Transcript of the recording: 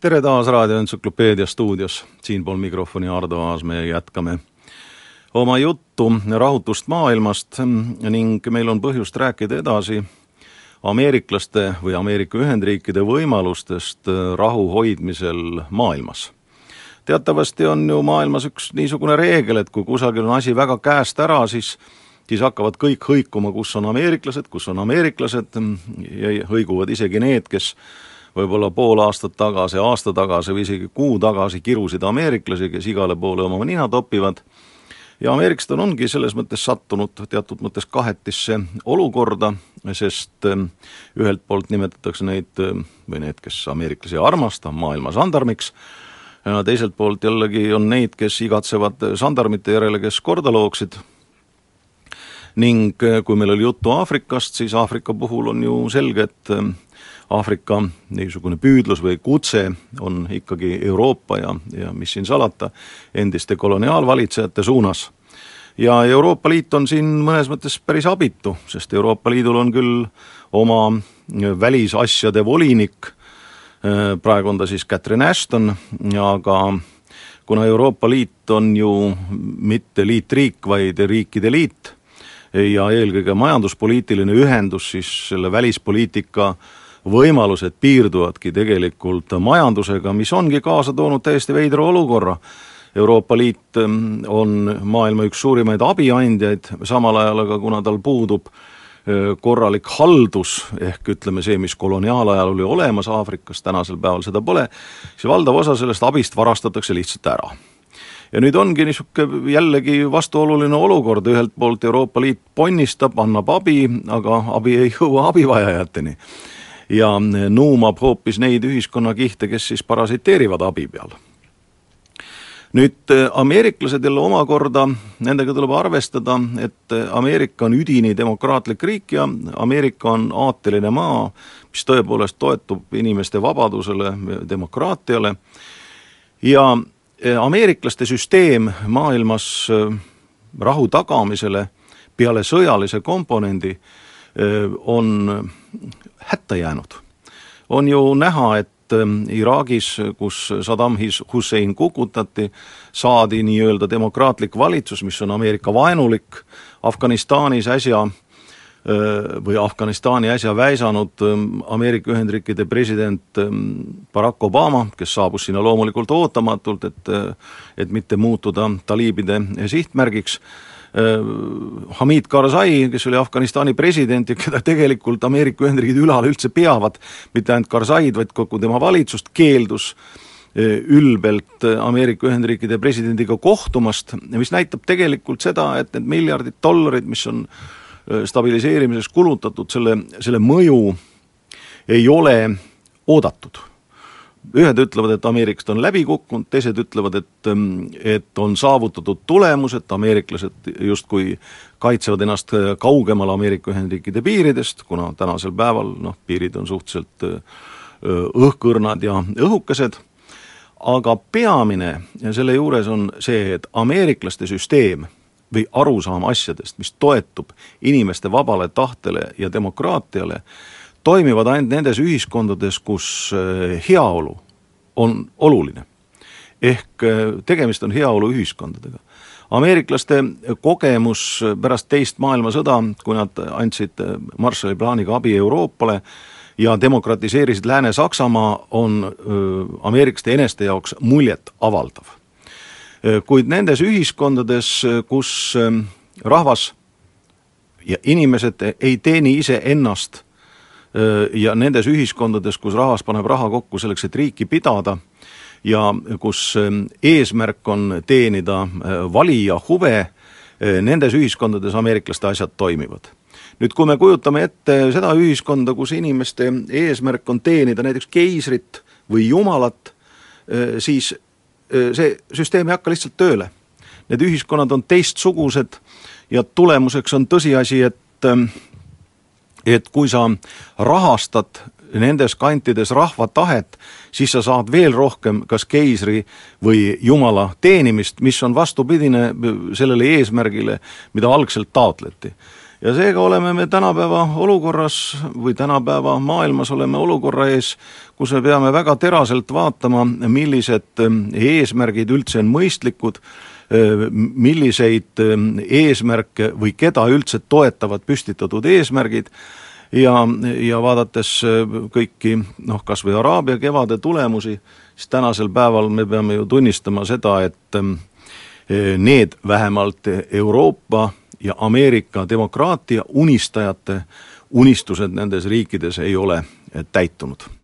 tere taas Raadio Entsüklopeedia stuudios, siinpool mikrofoni Ardo Aas, me jätkame oma juttu rahutust maailmast ning meil on põhjust rääkida edasi ameeriklaste või Ameerika Ühendriikide võimalustest rahu hoidmisel maailmas. teatavasti on ju maailmas üks niisugune reegel, et kui kusagil on asi väga käest ära, siis siis hakkavad kõik hõikuma, kus on ameeriklased, kus on ameeriklased ja hõiguvad isegi need, kes võib-olla pool aastat tagasi, aasta tagasi või isegi kuu tagasi kirusid ameeriklasi, kes igale poole oma nina topivad, ja ameeriklased ongi selles mõttes sattunud teatud mõttes kahetisse olukorda, sest ähm, ühelt poolt nimetatakse neid ähm, või need, kes ameeriklasi ei armasta, maailma sandarmiks, teiselt poolt jällegi on neid, kes igatsevad sandarmite järele, kes korda looksid, ning äh, kui meil oli juttu Aafrikast, siis Aafrika puhul on ju selge, et ähm, Aafrika niisugune püüdlus või kutse on ikkagi Euroopa ja, ja mis siin salata, endiste koloniaalvalitsejate suunas. ja Euroopa Liit on siin mõnes mõttes päris abitu, sest Euroopa Liidul on küll oma välisasjade volinik, praegu on ta siis Catherine Ashton, aga kuna Euroopa Liit on ju mitte liitriik, vaid riikide liit ja eelkõige majanduspoliitiline ühendus, siis selle välispoliitika võimalused piirduvadki tegelikult majandusega, mis ongi kaasa toonud täiesti veidra olukorra. Euroopa Liit ähm, on maailma üks suurimaid abiandjaid, samal ajal aga kuna tal puudub korralik haldus, ehk ütleme see, mis koloniaalajal oli olemas Aafrikas, tänasel päeval seda pole, siis valdav osa sellest abist varastatakse lihtsalt ära ja nüüd ongi niisugune jällegi vastuoluline olukord, ühelt poolt Euroopa Liit ponnistab, annab abi, aga abi ei jõua abivajajateni. Ja nuumab hoopis neid ühiskonnakihte, kes siis parasiteerivad abi peal. Nüüd äh, ameeriklased jälle omakorda, nendega tuleb arvestada, et äh, Ameerika on üdini demokraatlik riik ja Ameerika on aateline maa, mis tõepoolest toetub inimeste vabadusele, demokraatiale. Ja ameeriklaste süsteem maailmas rahu tagamisele peale sõjalise komponendi on hätta jäänud. on ju näha, et Iraagis, kus Saddam Hussein kukutati, saadi nii-öelda demokraatlik valitsus, mis on Ameerika vaenulik, Afganistanis äsja äh, või Afganistani äsja väisanud ähm, Ameerika Ühendriikide president ähm, Barack Obama, kes saabus sinna loomulikult ootamatult, et äh, et mitte muutuda taliibide sihtmärgiks, Äh, Hamid Karzai, kes oli Afganistani president ja keda tegelikult Ameerika Ühendriigid ülal üldse peavad, mitte ainult Karzaid, vaid kogu tema valitsust, keeldus äh, ülbelt äh, Ameerika Ühendriikide presidendiga kohtumast, mis näitab tegelikult seda, et need miljardid dollarid, mis on stabiliseerimiseks kulutatud, selle, selle mõju ei ole oodatud. Ühed ütlevad, et ameeriklased on läbi kukkunud, teised ütlevad, et, et on saavutatud tulemus, et ameeriklased justkui kaitsevad ennast kaugemal Ameerika Ühendriikide piiridest, kuna tänasel päeval noh, piirid on suhteliselt õhkõrnad ja õhukesed, aga peamine selle juures on see, et ameeriklaste süsteem või arusaam asjadest, mis toetub inimeste vabale tahtele ja demokraatiale, toimivad ainult nendes ühiskondades, kus äh, heaolu on oluline. ehk äh, tegemist on heaoluühiskondadega. ameeriklaste kogemus pärast teist maailmasõda, kui nad andsid äh, Marshalli plaaniga abi Euroopale ja demokratiseerisid Lääne-Saksamaa, on ameeriklaste eneste jaoks muljetavaldav. Kuid nendes ühiskondades, kus rahvas ja inimesed ei teeni iseennast ja nendes ühiskondades, kus rahvas paneb raha kokku selleks, et riiki pidada, ja kus eesmärk on teenida valija huve, nendes ühiskondades ameeriklaste asjad toimivad. nüüd, kui me kujutame ette seda ühiskonda, kus inimeste eesmärk on teenida näiteks keisrit või jumalat, siis see süsteem ei hakka lihtsalt tööle. Need ühiskonnad on teistsugused ja tulemuseks on tõsiasi, et et kui sa rahastad nendes kantides rahva tahet, siis sa saad veel rohkem kas keisri või jumala teenimist, mis on vastupidine sellele eesmärgile, mida algselt taotleti. Ja seega oleme me tänapäeva olukorras või tänapäeva maailmas oleme olukorra ees, kus me peame väga teraselt vaatama, millised eesmärgid üldse on mõistlikud, milliseid eesmärke või keda üldse toetavad püstitatud eesmärgid. Ja, ja vaadates kõiki noh, kas või Araabia kevade tulemusi, siis tänasel päeval me peame ju tunnistama seda, et need vähemalt Euroopa ja Ameerika demokraatia unistajate unistused nendes riikides ei ole täitunud